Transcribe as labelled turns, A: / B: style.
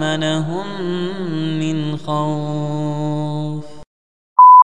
A: وآمنهم من خوف